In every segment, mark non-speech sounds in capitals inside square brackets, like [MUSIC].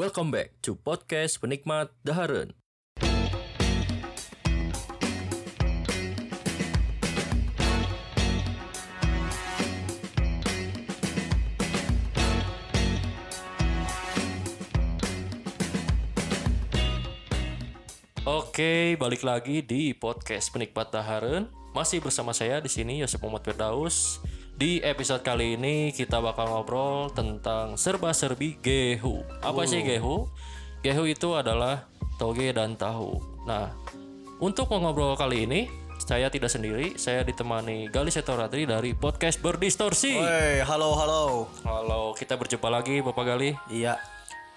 Welcome back to podcast penikmat Daharen. Oke, balik lagi di podcast penikmat Daharen. Masih bersama saya di sini Yosef Muhammad Firdaus. Di episode kali ini kita bakal ngobrol tentang serba-serbi gehu. Apa sih gehu? Gehu itu adalah toge dan tahu. Nah, untuk mengobrol kali ini saya tidak sendiri, saya ditemani Gali Setoratri dari podcast Berdistorsi. Woi, halo halo. Halo, kita berjumpa lagi Bapak Gali. Iya.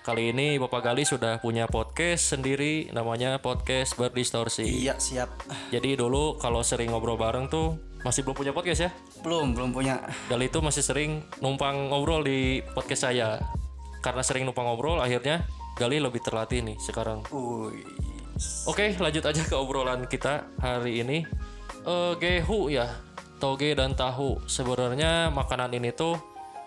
Kali ini Bapak Gali sudah punya podcast sendiri namanya podcast Berdistorsi. Iya, siap. Jadi dulu kalau sering ngobrol bareng tuh masih belum punya podcast ya? Belum, belum punya. Gali itu masih sering numpang ngobrol di podcast saya. Karena sering numpang ngobrol akhirnya Gali lebih terlatih nih sekarang. Wih. Oke, lanjut aja ke obrolan kita hari ini. Eh gehu ya, toge dan tahu. Sebenarnya makanan ini tuh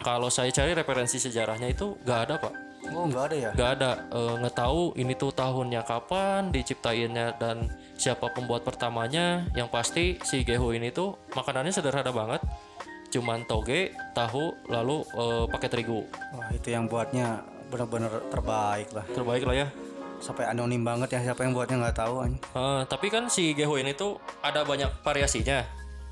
kalau saya cari referensi sejarahnya itu nggak ada pak. Oh, enggak ada ya? nggak ada. Eh, nggak tahu ini tuh tahunnya kapan diciptainnya dan siapa pembuat pertamanya. Yang pasti si gehu ini tuh makanannya sederhana banget. Cuman toge tahu lalu eh, pakai terigu. Wah, itu yang buatnya benar-benar terbaik lah. terbaik lah ya. Sampai anonim banget ya siapa yang buatnya nggak tahu an. Eh, tapi kan si gehu ini tuh ada banyak variasinya.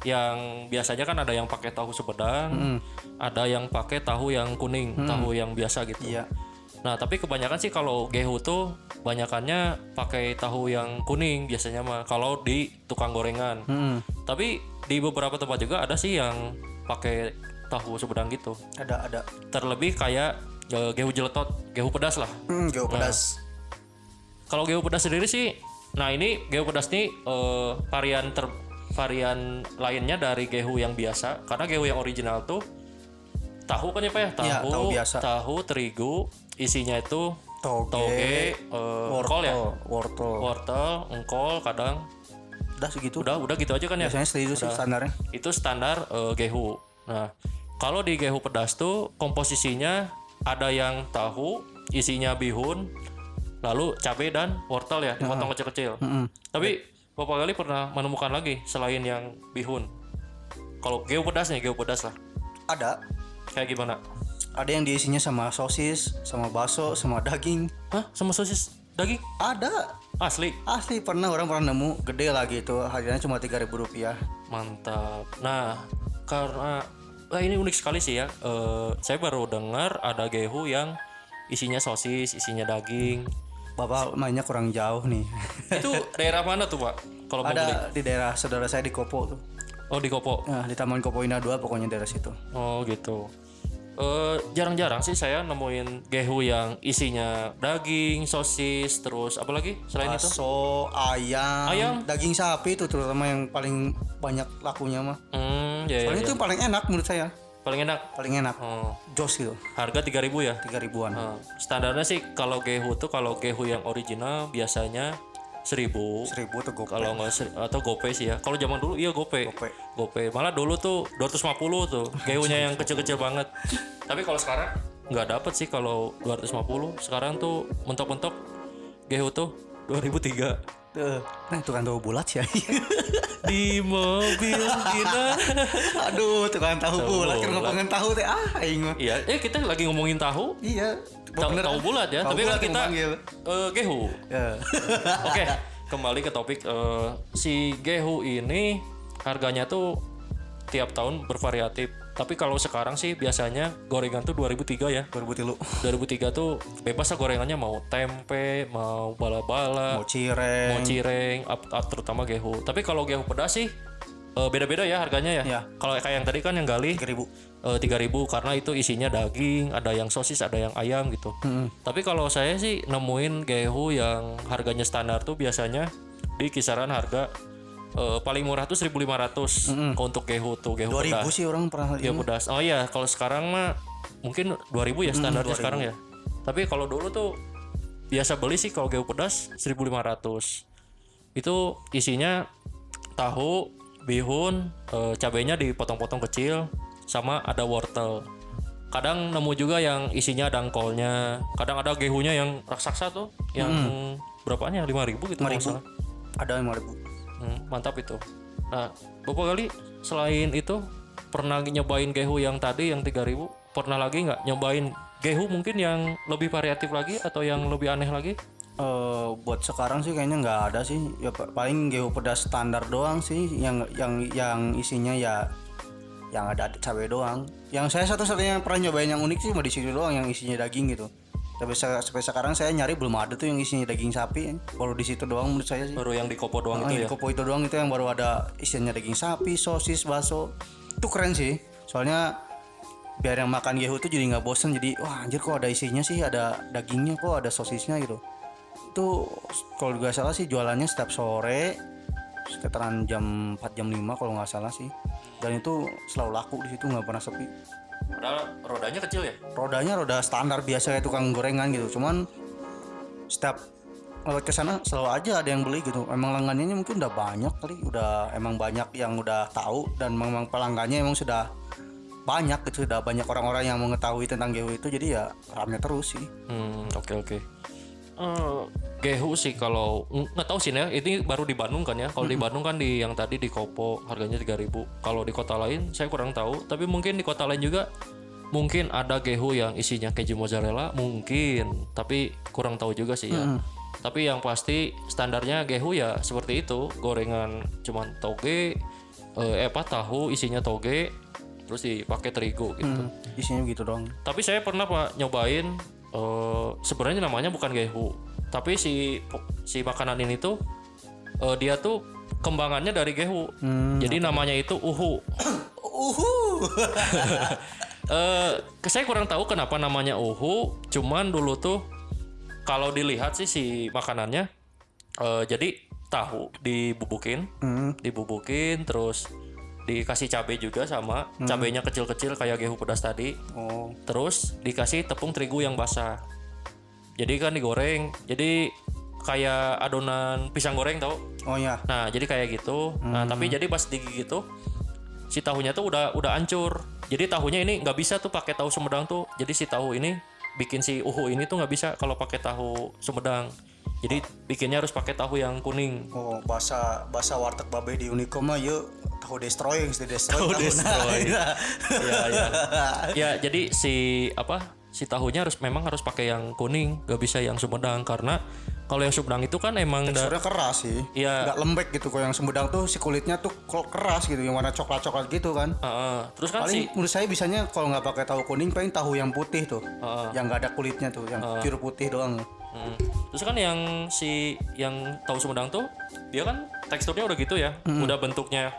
Yang biasanya kan ada yang pakai tahu sumedang ada yang pakai tahu yang kuning tahu yang biasa gitu. Iya. Nah, tapi kebanyakan sih kalau gehu tuh banyakannya pakai tahu yang kuning biasanya mah kalau di tukang gorengan. Hmm. Tapi di beberapa tempat juga ada sih yang pakai tahu sumedang gitu. Ada ada. Terlebih kayak eh, gehu jeletot, gehu pedas lah. Hmm, gehu pedas. Kalau gehu pedas sendiri sih, nah ini gehu pedas nih eh, varian ter varian lainnya dari gehu yang biasa. Karena gehu yang original tuh tahu kan ya Pak ya? Tahu, Iya, tahu biasa. tahu, terigu, isinya itu Toge, toge, eh, engkol ya, wortel. wortel, engkol, kadang Udah segitu. udah udah gitu aja kan ya. Biasanya segitu sih standarnya. Itu standar eh, gehu. Nah, kalau di gehu pedas tuh komposisinya ada yang tahu, isinya bihun, lalu cabai dan wortel ya, dipotong kecil-kecil. Mm-mm. Tapi Bapak kali pernah menemukan lagi selain yang bihun. Kalau gehu pedas nih, gehu pedas lah. Ada. Kayak gimana? Ada yang diisinya sama sosis, sama bakso, sama daging. Hah? Sama sosis daging? Ada. Asli. Asli pernah orang pernah nemu gede lagi itu harganya cuma 3000 rupiah. Mantap. Nah, karena nah ini unik sekali sih ya. Eh, saya baru dengar ada gehu yang isinya sosis, isinya daging. Bapak mainnya kurang jauh nih. [LAUGHS] Itu daerah mana tuh, Pak? Kalau mau beli? Ada di daerah saudara saya di Kopo tuh. Oh, di Kopo. Nah, di Taman Kopo Indah 2 pokoknya daerah situ. Oh, gitu. Eh, jarang-jarang sih saya nemuin gehu yang isinya daging, sosis, terus apa lagi selain itu? Bakso, ayam, Ayam? daging sapi itu terutama yang paling banyak lakunya mah. Hmm, ya, ya, Soalnya ya. itu yang paling enak menurut saya. paling enak. Paling enak. Oh, Jos gitu. harga 3000 ya? 3000-an. Nah, standarnya sih kalau gehu tuh kalau gehu yang original biasanya 1000. 1000 tuh gopay. Kalau nggak ser- atau GoPay sih ya. Kalau zaman dulu iya GoPay. Gopay. GoPay. Malah dulu tuh 250 tuh. [LAUGHS] Gehunya yang kecil-kecil banget. Tapi kalau sekarang nggak dapet sih kalau 250. Sekarang tuh mentok-mentok gehu tuh 2003 Tuh. Nah, itu kan tahu bulat ya. [LAUGHS] di mobil kita. [LAUGHS] Aduh, tukang tahu bulat kan ngomongin tahu teh ah aing mah. Iya, eh kita lagi ngomongin tahu. Iya. Tahu, Bener, tahu ah. bulat ya, Tahu tapi yang kita eh, gehu. Ya. [LAUGHS] Oke, kembali ke topik eh, si gehu ini harganya tuh tiap tahun bervariatif. Tapi kalau sekarang sih biasanya gorengan tuh 2003 ya. 2003 2003 tuh bebas lah gorengannya mau tempe, mau bala-bala, mau cireng. mau cireng, terutama gehu. Tapi kalau gehu pedas sih eh, beda-beda ya harganya ya. Ya. Kalau kayak yang tadi kan yang gali 3000. eh, 3000 karena itu isinya daging, ada yang sosis, ada yang ayam gitu. Hmm. Tapi kalau saya sih nemuin gehu yang harganya standar tuh biasanya di kisaran harga eh, paling murah tuh 1500 untuk gehu tuh gehu 2000 pedas. sih orang pernah Gehu pedas. Oh iya, kalau sekarang mah mungkin 2000 ya standarnya sekarang ya. Tapi kalau dulu tuh biasa beli sih kalau gehu pedas 1500. Itu isinya tahu, bihun, eh, cabenya dipotong-potong kecil sama ada wortel. kadang nemu juga yang isinya dangkolnya kadang ada gehunya yang raksasa tuh yang berapaan ya lima ribu gitu kalau nggak 5000. salah. Ada 5000. Hmm, mantap itu nah beberapa kali selain itu pernah nyobain gehu yang tadi yang 3000 pernah lagi nggak nyobain gehu mungkin yang lebih variatif lagi atau yang lebih aneh lagi Eh, buat sekarang sih kayaknya nggak ada sih. Ya pa- paling gehu pedas standar doang sih yang yang yang isinya ya yang ada cabai doang. Yang saya satu-satunya pernah nyobain yang unik sih cuma di situ doang yang isinya daging gitu. Tapi sampai sekarang saya nyari belum ada tuh yang isinya daging sapi. Baru di situ doang menurut saya sih. baru yang di kopo doang Ah, itu di ya Kopo itu doang itu yang baru ada isinya daging sapi, sosis, bakso. Itu keren sih. Soalnya biar yang makan gehu itu jadi nggak bosen jadi wah anjir kok ada isinya sih ada dagingnya kok ada sosisnya gitu itu kalau nggak salah sih jualannya setiap sore sekitaran jam 4 jam 5 kalau nggak salah sih dan itu selalu laku di situ nggak pernah sepi padahal rodanya kecil ya? Rodanya roda standar biasa kayak tukang gorengan gitu. Cuman setiap lewat ke sana selalu aja ada yang beli gitu. Emang langganannya mungkin udah banyak kali. Udah emang banyak yang udah tahu dan memang pelanggannya emang sudah banyak gitu. Sudah banyak orang-orang yang mengetahui tentang gehu itu. Jadi ya rame terus sih. Hmm, oke oke. Eh, gehu sih kalau ng- nggak tahu sih ya, ini baru di Bandung kan ya. Kalau di Bandung kan di yang tadi di Kopo harganya 3000. Kalau di kota lain saya kurang tahu, tapi mungkin di kota lain juga mungkin ada gehu yang isinya keju mozzarella, mungkin, tapi kurang tahu juga sih ya. Tapi yang pasti standarnya gehu ya seperti itu, gorengan cuman toge eh apa tahu isinya toge terus dipakai terigu gitu. Hmm, isinya gitu dong. Tapi saya pernah pak nyobain eh sebenarnya namanya bukan gehu, tapi si si makanan ini tuh eh, dia tuh kembangannya dari gehu. Jadi namanya itu uhu. [COUGHS] uhu. [COUGHS] Eh saya kurang tahu kenapa namanya uhu, cuman dulu tuh kalau dilihat sih si makanannya eh jadi tahu dibubukin, Hmm, dibubukin terus dikasih cabai juga sama. Cabainya kecil-kecil kayak gehu pedas tadi. Oh. Terus dikasih tepung terigu yang basah jadi kan digoreng jadi kayak adonan pisang goreng tau. Oh ya nah jadi kayak gitu. Nah tapi jadi pas digigit tuh si tahunya tuh udah udah hancur. Jadi tahunya ini nggak bisa tuh pakai tahu Sumedang tuh. Jadi si tahu ini bikin si uhu ini tuh nggak bisa kalau pakai tahu Sumedang. Jadi bikinnya harus pakai tahu yang kuning. Oh, bahasa bahasa warteg babe di Unicom mah yuk tahu destroy yang sudah [LAUGHS] destroy. Tahu tahu. destroy. Nah, [LAUGHS] ya ya ya jadi si apa si tahunya harus memang harus pakai yang kuning gak bisa yang Sumedang karena kalau yang Sumedang itu kan emang Teksturnya keras sih. Iya. Nggak lembek gitu. Kalau yang Sumedang tuh si kulitnya tuh keras gitu, yang warna coklat-coklat gitu kan. Heeh. terus kan si Paling menurut saya bisanya kalau nggak pakai tahu kuning, paling tahu yang putih tuh, Heeh. yang nggak ada kulitnya tuh, yang pure putih doang. Mm. terus kan yang si yang tahu Sumedang tuh dia kan teksturnya udah gitu ya udah bentuknya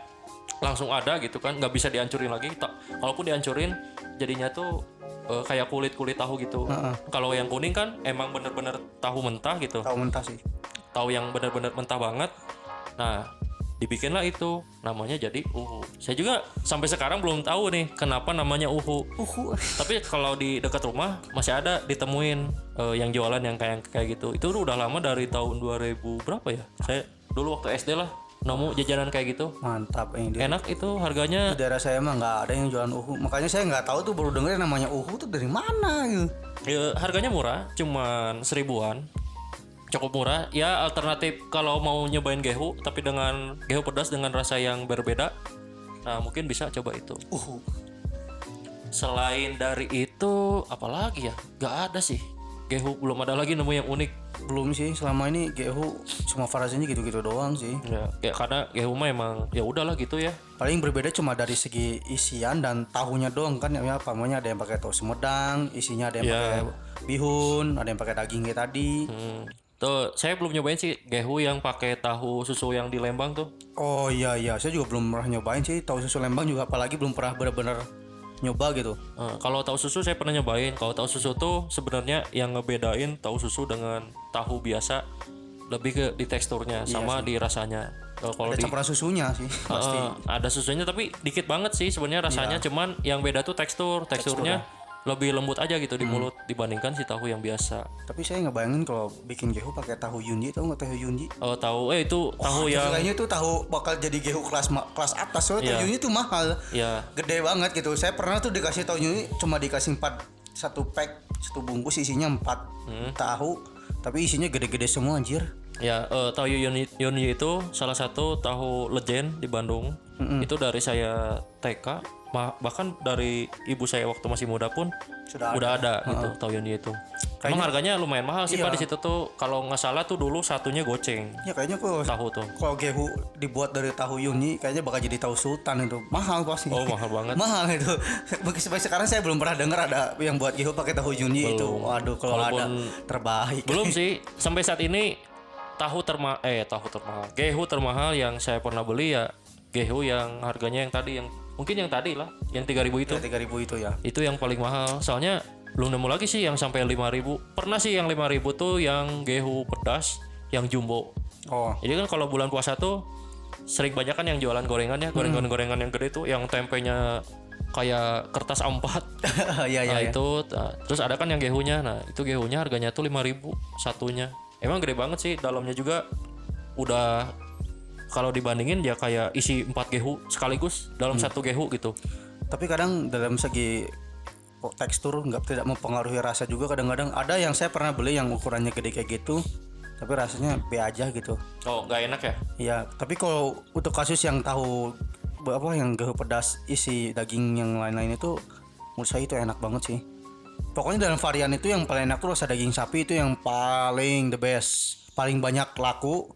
langsung ada gitu kan nggak bisa dihancurin lagi kalaupun dihancurin jadinya tuh eh, kayak kulit kulit tahu gitu kalau yang kuning kan emang bener-bener tahu mentah gitu Tahu mentah sih. tahu yang benar-benar mentah banget. Nah, dibikinlah itu namanya jadi uhu. Saya juga sampai sekarang belum tahu nih kenapa namanya uhu. Uhu. Tapi kalau di dekat rumah masih ada ditemuin eh, yang jualan yang kayak kayak gitu. Itu udah lama dari tahun 2000 berapa ya? Saya dulu waktu SD lah nemu jajanan kayak gitu. Mantap ini dia. Enak itu harganya Di daerah saya mah nggak ada yang jualan uhu. Makanya saya nggak tahu tuh baru denger namanya uhu tuh dari mana gitu. Ya, harganya murah, cuman seribuan. Cukup murah. Ya alternatif kalau mau nyobain gehu, tapi dengan gehu pedas dengan rasa yang berbeda. Nah mungkin bisa coba itu. Uhu. Selain dari itu, apalagi ya? Gak ada sih. Gehu belum ada lagi nemu yang unik. Belum sih selama ini gehu cuma variasinya gitu-gitu doang sih. Ya, ya karena gehu mah emang ya udahlah gitu ya. Paling berbeda cuma dari segi isian dan tahunya doang kan ya apa namanya ada yang pakai tahu Sumedang, isinya ada yang Ya. pakai bihun, ada yang pakai daging kayak tadi. Hmm. Tuh, saya belum nyobain sih gehu yang pakai tahu susu yang di Lembang tuh. Oh iya iya, saya juga belum pernah nyobain sih tahu susu Lembang juga apalagi belum pernah benar-benar nyoba gitu. Eh, kalau tahu susu saya pernah nyobain. Kalau tahu susu tuh sebenarnya yang ngebedain tahu susu dengan tahu biasa lebih ke di teksturnya sama di rasanya. Kalau Ada di campuran susunya sih pasti. Eh, ada susunya tapi dikit banget sih sebenarnya rasanya cuman yang beda tuh tekstur teksturnya lebih lembut aja gitu di mulut dibandingkan si tahu yang biasa. Tapi saya ngebayangin kalau bikin gehu pakai tahu yunji tahu nggak tahu yunji? Oh tahu eh itu tahu yang Kayaknya tuh tahu bakal jadi gehu kelas kelas atas soalnya tahu Iya. yunji tuh mahal. ya Gede banget gitu. Saya pernah tuh dikasih tahu yunji cuma dikasih empat satu pack satu bungkus isinya empat Hmm. tahu tapi isinya gede-gede semua anjir. ya eh, tahu Yunyi Yunyi itu salah satu tahu legend di Bandung. Itu dari saya TK bahkan dari ibu saya waktu masih muda pun Sudah udah ada. gitu tahu Yunyi itu. Emang harganya lumayan mahal sih Iya. Pak di situ tuh. Kalau nggak salah tuh dulu satunya goceng. Ya kayaknya kok tahu tuh. kalau gehu dibuat dari tahu yunji kayaknya bakal jadi tahu sultan itu. Mahal pasti Oh mahal banget. [LAUGHS] mahal itu. Mungkin sampai sekarang saya belum pernah dengar ada yang buat gehu pakai tahu yunji itu. Waduh kalau ada terbaik. Belum [LAUGHS] sih. Sampai saat ini tahu terma eh tahu termahal. Gehu termahal yang saya pernah beli ya gehu yang harganya yang tadi yang mungkin yang tadi lah yang 3000 itu. tiga ribu itu ya Itu yang paling mahal. Soalnya belum nemu lagi sih yang sampai 5000. Pernah sih yang 5000 tuh yang gehu pedas yang jumbo. oh Jadi kan kalau bulan puasa tuh sering banyak kan yang jualan gorengan ya, gorengan-gorengan yang gede tuh yang tempenya kayak kertas A4. ya ya Nah ya itu nah, terus ada kan yang gehunya. Nah, itu gehunya harganya tuh 5000 satunya. Emang gede banget sih dalamnya juga udah kalau dibandingin ya kayak isi 4 gehu sekaligus dalam satu gehu gitu. tapi kadang dalam segi tekstur nggak tidak mempengaruhi rasa juga kadang-kadang. Ada yang saya pernah beli yang ukurannya gede kayak gitu tapi rasanya B aja gitu. Oh, nggak enak ya? ya tapi kalau untuk kasus yang tahu apa yang gehu pedas isi daging yang lain-lain itu menurut saya itu enak banget sih. Pokoknya dalam varian itu yang paling enak tuh rasa daging sapi itu yang paling the best paling banyak laku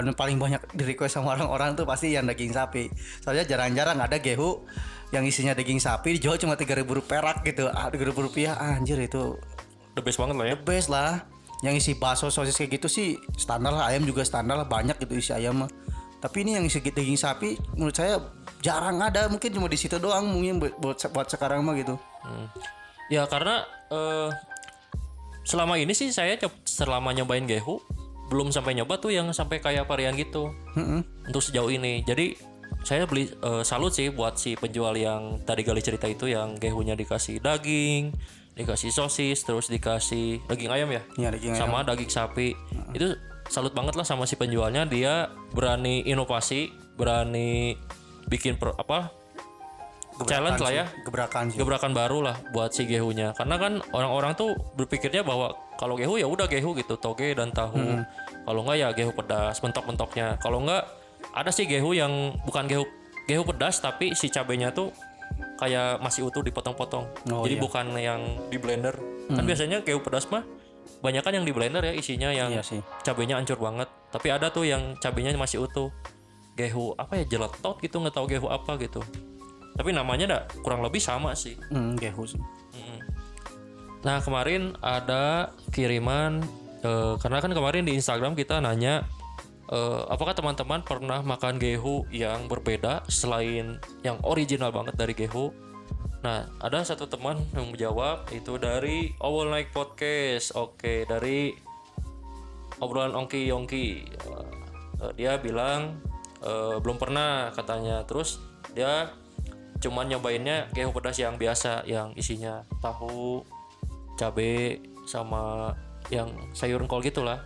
dan paling banyak di request sama orang-orang tuh pasti yang daging sapi. Soalnya jarang-jarang ada gehu yang isinya daging sapi dijual cuma tiga ribu perak gitu. Ah tiga ribu rupiah anjir itu The best banget lah ya. the best lah. Yang isi bakso sosis kayak gitu sih standar lah ayam juga standar lah banyak gitu isi ayam mah. Tapi ini yang isi daging sapi menurut saya jarang ada mungkin cuma di situ doang mungkin buat buat, buat sekarang mah gitu. Hmm. Ya karena eh, selama ini sih saya selama nyobain gehu belum sampai nyoba tuh yang sampai kayak varian gitu. Mm-mm. untuk sejauh ini. Jadi saya beli eh, salut sih buat si penjual yang tadi kali cerita itu yang gehunya dikasih daging, dikasih sosis, terus dikasih daging ayam ya, ya daging ayam sama daging sapi. Itu salut banget lah sama si penjualnya. Dia berani inovasi, berani bikin per- apa challenge lah ya gebrakan sih gebrakan baru lah buat si gehunya karena kan orang-orang tuh berpikirnya bahwa kalau gehu ya udah gehu gitu toge dan tahu. Kalau enggak ya gehu pedas mentok-mentoknya. Kalau enggak ada sih gehu yang bukan gehu gehu pedas tapi si cabenya tuh kayak masih utuh dipotong-potong. Oh, jadi iya. bukan yang di blender. Kan biasanya gehu pedas mah banyak kan yang di blender ya isinya yang iya sih. cabenya hancur banget. Tapi ada tuh yang cabenya masih utuh. Gehu apa ya jeletot gitu nggak tahu gehu apa gitu. Tapi namanya dah kurang lebih sama sih. Hmm, gehu sih Nah kemarin ada kiriman eh, karena kan kemarin di Instagram kita nanya eh, apakah teman-teman pernah makan gehu yang berbeda selain yang original banget dari gehu. Nah ada satu teman yang menjawab itu dari Owl Night Podcast. Oke dari obrolan Ongki Yongki. Eh, dia bilang eh, belum pernah katanya. Terus dia cuman nyobainnya gehu pedas yang biasa yang isinya tahu cabe sama yang sayur kol gitulah.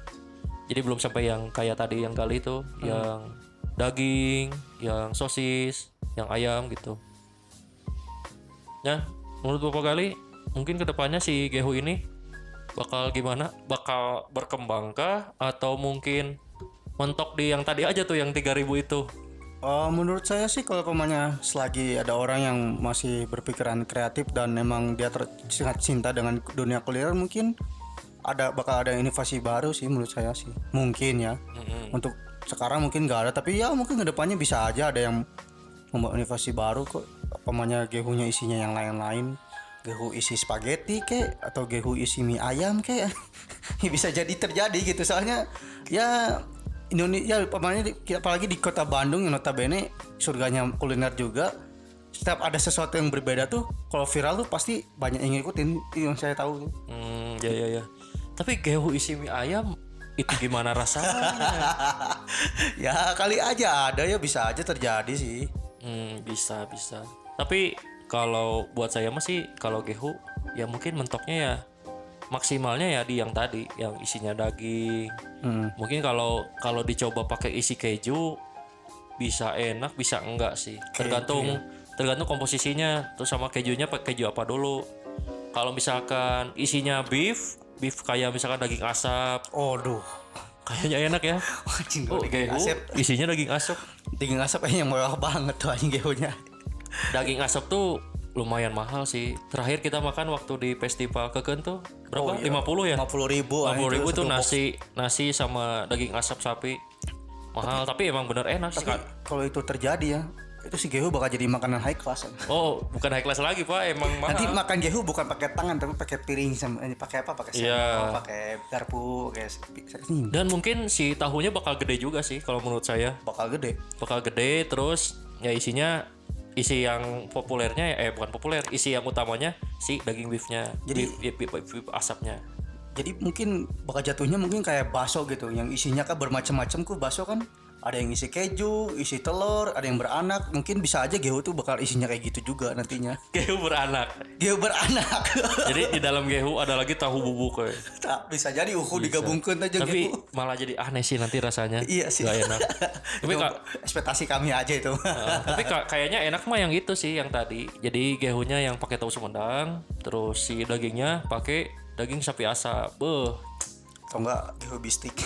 Jadi belum sampai yang kayak tadi yang kali itu yang daging yang sosis yang ayam gitu. Ya menurut bapak kali mungkin ke depannya si gehu ini bakal gimana? Bakal berkembangkah atau mungkin mentok di yang tadi aja tuh yang 3000 itu Oh, menurut saya sih kalau pemanya selagi ada orang yang masih berpikiran kreatif dan memang dia sangat cinta dengan dunia kulineran mungkin ada bakal ada inovasi baru sih menurut saya sih. Mungkin ya. Mm-mm. untuk sekarang mungkin nggak ada tapi ya mungkin ke depannya bisa aja ada yang membuat inovasi baru kok. Pemanya gehunya isinya yang lain-lain. Gehu isi spaghetti kek atau gehu isi mie ayam kek. [LAUGHS] Bisa jadi terjadi gitu. Soalnya ya Indonesia pemanya di- apalagi di kota Bandung yang notabene surganya kuliner juga setiap ada sesuatu yang berbeda tuh kalau viral tuh pasti banyak yang ngikutin yang saya tahu tuh. Hmm, ya ya ya. Tapi gehu isi mie ayam itu gimana rasanya? [LAUGHS] ya kali aja ada ya bisa aja terjadi sih hmm, bisa bisa. Tapi kalau buat saya masih kalau gehu ya mungkin mentoknya ya maksimalnya ya di yang tadi yang isinya daging. Hmm. mungkin kalau kalau dicoba pakai isi keju bisa enak bisa enggak sih. Tergantung tergantung komposisinya. Terus sama kejunya pakai keju apa dulu. Kalau misalkan isinya beef beef kayak misalkan daging asap. Oh, duh. kayaknya enak ya. Anjing oh, daging asap. isinya daging asap. Daging asap kayaknya mewah banget tuh anjing gehunya. daging asap tuh lumayan mahal sih terakhir kita makan waktu di festival keken tuh berapa Oh, iya. 50 ya 50 ribu. 50 ribu tuh nasi nasi sama daging asap sapi mahal tapi, emang bener enak sih Tapi kalau itu terjadi ya, itu si gehu bakal jadi makanan high class. oh bukan high class lagi pak emang mahal Nanti makan gehu bukan pakai tangan tapi pakai piring sama ini pakai apa? Pakai sendok, Iya. pakai garpu, pakai ini dan mungkin si tahunya bakal gede juga sih kalau menurut saya bakal gede. bakal gede terus ya isinya isi yang populernya eh bukan populer isi yang utamanya si daging beefnya Jadi- beef, beef, beef, beef asapnya Jadi mungkin bakal jatuhnya mungkin kayak bakso gitu, yang isinya kan bermacam-macam ku bakso kan. Ada yang isi keju, isi telur, ada yang beranak. Mungkin bisa aja gehu tuh bakal isinya kayak gitu juga nantinya. [LAUGHS] gehu beranak Gehu beranak. [LAUGHS] jadi di dalam gehu ada lagi tahu bubuk kayak Tak bisa jadi uhu digabungkan aja tapi gehu. [LAUGHS] malah jadi aneh sih nanti rasanya Iya sih. Nggak enak tapi kak ekspektasi kami aja itu. Uh, tapi ka- kayaknya enak mah yang itu sih yang tadi. Jadi gehunya yang pakai tahu sumedang, terus si dagingnya pakai daging sapi asap. Beuh, Atau enggak gehu bistik.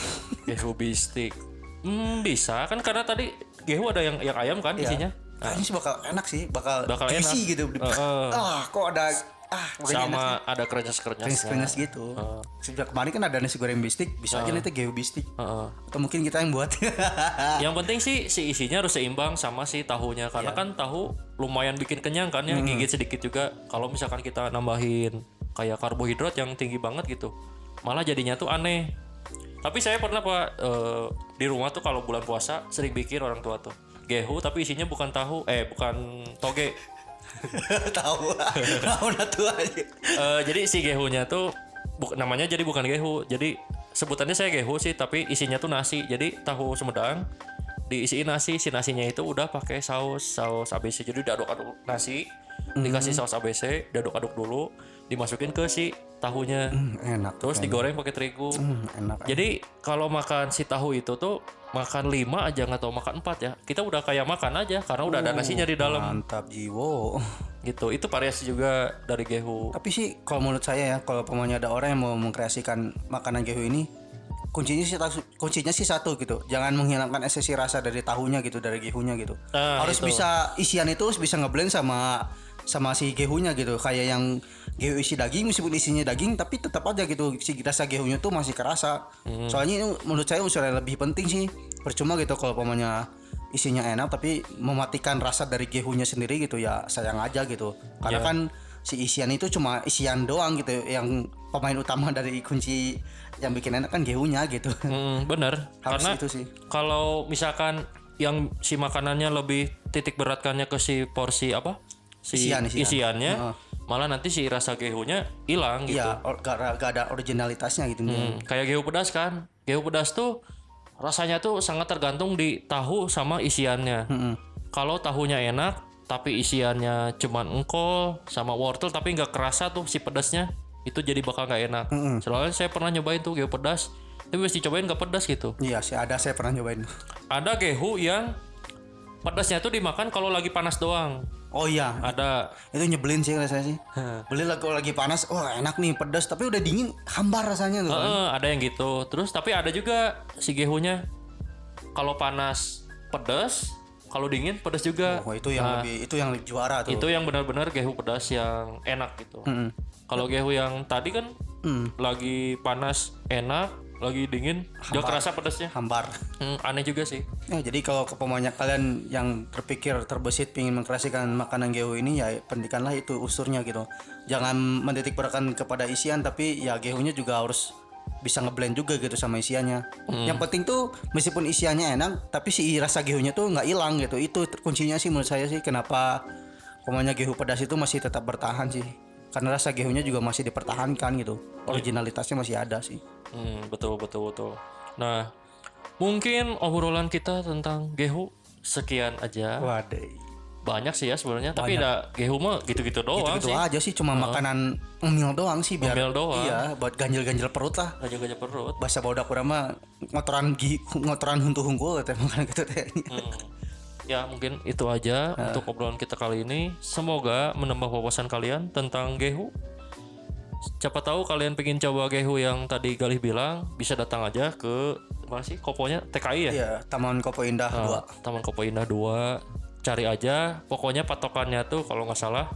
gehu bistik. Hmm, bisa kan karena tadi gehu ada yang yang ayam kan isinya. Kayaknya sih bakal enak sih, bakal, Bakal enak. gitu. Heeh. Ah, kok ada ah, enak. Sama ada kerenyes-kerenyesnya. Krenyes gitu. Sejak kemarin kan ada nasi goreng bistik, bisa aja nanti gehu bistik. Heeh. Atau mungkin kita yang buat. [LAUGHS] yang penting sih si isinya harus seimbang sama si tahunya karena kan tahu lumayan bikin kenyang kan ya gigit sedikit juga kalau misalkan kita nambahin kayak karbohidrat yang tinggi banget gitu malah jadinya tuh aneh tapi saya pernah pak eh, di rumah tuh kalau bulan puasa sering bikin orang tua tuh. Gehu tapi isinya bukan tahu eh bukan toge. [LAUGHS] Tahu. Tahu tuh aja. Eh, jadi si gehunya tuh bu- namanya jadi bukan gehu. Jadi sebutannya saya gehu sih tapi isinya tuh nasi. Jadi tahu sumedang diisiin nasi. Si nasinya itu udah pakai saus saus ABC jadi diaduk-aduk nasi dikasih saus ABC diaduk-aduk dulu dimasukin ke si tahunya Hmm, enak. terus digoreng pakai terigu Hmm, enak. jadi kalau makan si tahu itu tuh makan lima aja nggak tahu makan empat ya kita udah kayak makan aja karena udah ada nasinya di dalam Mantap jiwo. [LAUGHS] gitu itu variasi juga dari gehu Tapi sih kalau menurut saya ya, kalau pemanya ada orang yang mau mengkreasikan makanan gehu ini, kuncinya sih kuncinya sih satu gitu. Jangan menghilangkan esensi rasa dari tahunya gitu, dari gehunya gitu. Nah, harus itu. bisa isian itu harus bisa ngeblend sama sama si gehunya gitu. Kayak yang gehu isi daging meskipun isinya daging tapi tetap aja gitu si rasa gehunya tuh masih kerasa. Hmm. Soalnya itu menurut saya unsur yang lebih penting sih. Percuma gitu kalau pemanya isinya enak tapi mematikan rasa dari gehunya sendiri gitu ya sayang aja gitu. Karena Ya. kan si isian itu cuma isian doang gitu yang pemain utama dari kunci yang bikin enak kan gehunya gitu. Hmm, bener Harus karena itu sih. kalau misalkan yang si makanannya lebih titik beratkannya ke si porsi apa si Isian, isian. isiannya Heeh. Malah nanti si rasa gehunya hilang gitu Iya, gak, gak ada originalitasnya gitu. Hmm, kayak gehu pedas kan gehu pedas tuh rasanya tuh sangat tergantung di tahu sama isiannya Mm-mm. kalau tahunya enak tapi isiannya cuman engkol sama wortel tapi nggak kerasa tuh si pedasnya itu jadi bakal nggak enak soalnya saya pernah nyobain tuh gehu pedas tapi mesti cobain nggak pedas gitu Iya sih ada saya pernah nyobain. ada gehu yang pedasnya tuh dimakan kalau lagi panas doang. Oh iya, ada. Itu nyebelin sih rasanya sih. Beli lagi kalau lagi panas, wah enak nih pedas, tapi udah dingin hambar rasanya tuh. Heeh, ada yang gitu. Terus tapi ada juga si gehunya. Kalau panas pedas. Kalau dingin pedas juga. Oh itu yang lebih itu yang juara tuh. itu yang benar-benar gehu pedas yang enak gitu. Mm-mm. kalau gehu yang tadi kan Hmm, lagi panas enak lagi dingin gak kerasa pedasnya hambar. Hmm, aneh juga sih Ya, jadi kalau kepemanya kalian yang terpikir terbesit ingin mengkreasikan makanan gehu ini ya pendikanlah itu unsurnya gitu. Jangan menitik beratkan kepada isian tapi ya gehunya juga harus bisa ngeblend juga gitu sama isiannya. Yang penting tuh meskipun isiannya enak tapi si rasa gehunya tuh nggak hilang gitu. Itu kuncinya sih menurut saya sih kenapa pemanya gehu pedas itu masih tetap bertahan sih. Karena rasa gehunya juga masih dipertahankan gitu. Originalitasnya masih ada sih. Hmm, betul betul betul. Nah, mungkin obrolan kita tentang gehu sekian aja. Waduh. banyak sih ya sebenarnya tapi ada gehu mah gitu-gitu doang Gitu sih aja sih cuma makanan ngemil doang sih biar Ngemil doang. Iya, buat ganjel-ganjel perut lah. gajah perut Bahasa bodak urang mah ngotoran gi, ngotoran huntu hungkul teh [LAUGHS] makan gitu teh. Hmm. Ya mungkin itu aja untuk obrolan kita kali ini. Semoga menambah wawasan kalian tentang gehu. Siapa tahu kalian pengen coba gehu yang tadi Galih bilang bisa datang aja ke mana sih koponya? TKI ya? Iya, Taman Kopo Indah Ah, 2. Taman Kopo Indah 2 cari aja pokoknya patokannya tuh kalau nggak salah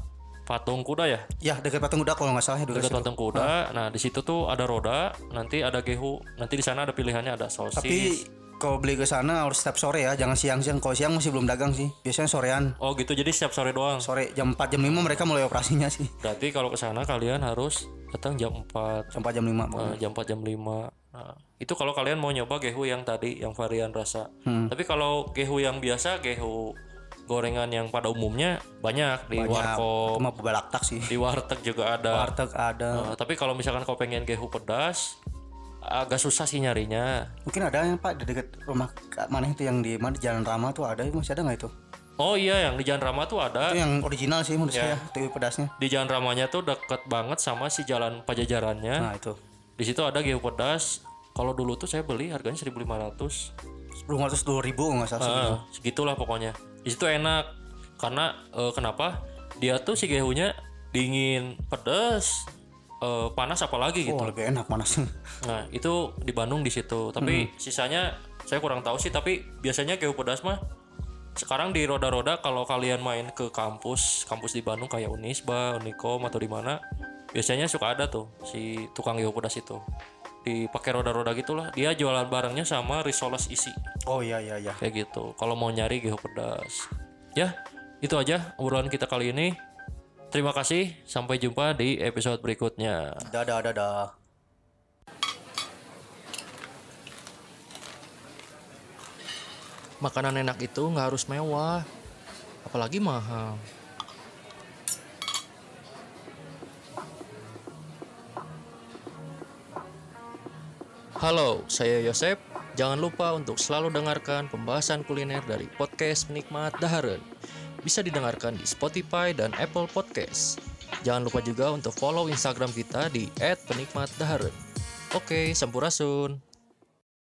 patung kuda ya? Ya, dekat patung kuda kalau nggak salah ya dekat patung kuda. Nah di situ tuh ada roda nanti ada gehu. Nanti di sana ada pilihannya ada sosis. Tapi kalau beli ke sana harus setiap sore ya, jangan siang-siang. Kalau siang masih belum dagang sih. Biasanya sorean. oh gitu jadi setiap sore doang Sore jam 4 jam 5 mereka mulai operasinya sih. berarti kalau ke sana kalian harus datang jam 4 Jam 4 jam 5 pokoknya. eh, jam 4 jam 5 nah, itu kalau kalian mau nyoba gehu yang tadi yang varian rasa tapi kalau gehu yang biasa gehu gorengan yang pada umumnya banyak di Banyak. warkop sih. di warteg juga ada Warteg ada. Nah, tapi kalau misalkan kau pengen gehu pedas agak susah sih nyarinya Mungkin ada yang Pak di dekat rumah mana itu yang di mana Jalan Rama tuh ada masih ada nggak itu? oh iya yang di Jalan Rama tuh ada Itu yang original sih menurut Ya. saya TV pedasnya. di Jalan Ramanya tuh deket banget sama si jalan Pajajarannya Nah itu. di situ ada gehu pedas kalau dulu tuh saya beli harganya 1500 Belum ratus dua ribu nggak salah. Ah, segitulah pokoknya. Di situ enak karena eh, kenapa? Dia tuh si gehunya dingin, pedas, eh, panas apalagi gitu. Oh lebih enak manasnya. [LAUGHS] Nah, itu di Bandung di situ. Tapi sisanya saya kurang tahu sih, tapi biasanya gehu pedas mah sekarang di roda-roda kalau kalian main ke kampus, kampus di Bandung kayak Unisba, Unikom atau di mana, biasanya suka ada tuh si tukang gehu pedas itu. Dipakai roda-roda gitulah. Dia jualan barangnya sama risoles isi Oh iya iya iya. kayak gitu kalau mau nyari gehu pedas ya itu aja obrolan kita kali ini terima kasih sampai jumpa di episode berikutnya Dadah dadah. makanan enak itu nggak harus mewah apalagi mahal Halo, saya Yosep. Jangan lupa untuk selalu dengarkan pembahasan kuliner dari podcast Penikmat Daharen. Bisa didengarkan di Spotify dan Apple Podcast. Jangan lupa juga untuk follow Instagram kita di @penikmatdaharen. Oke, sampurasun.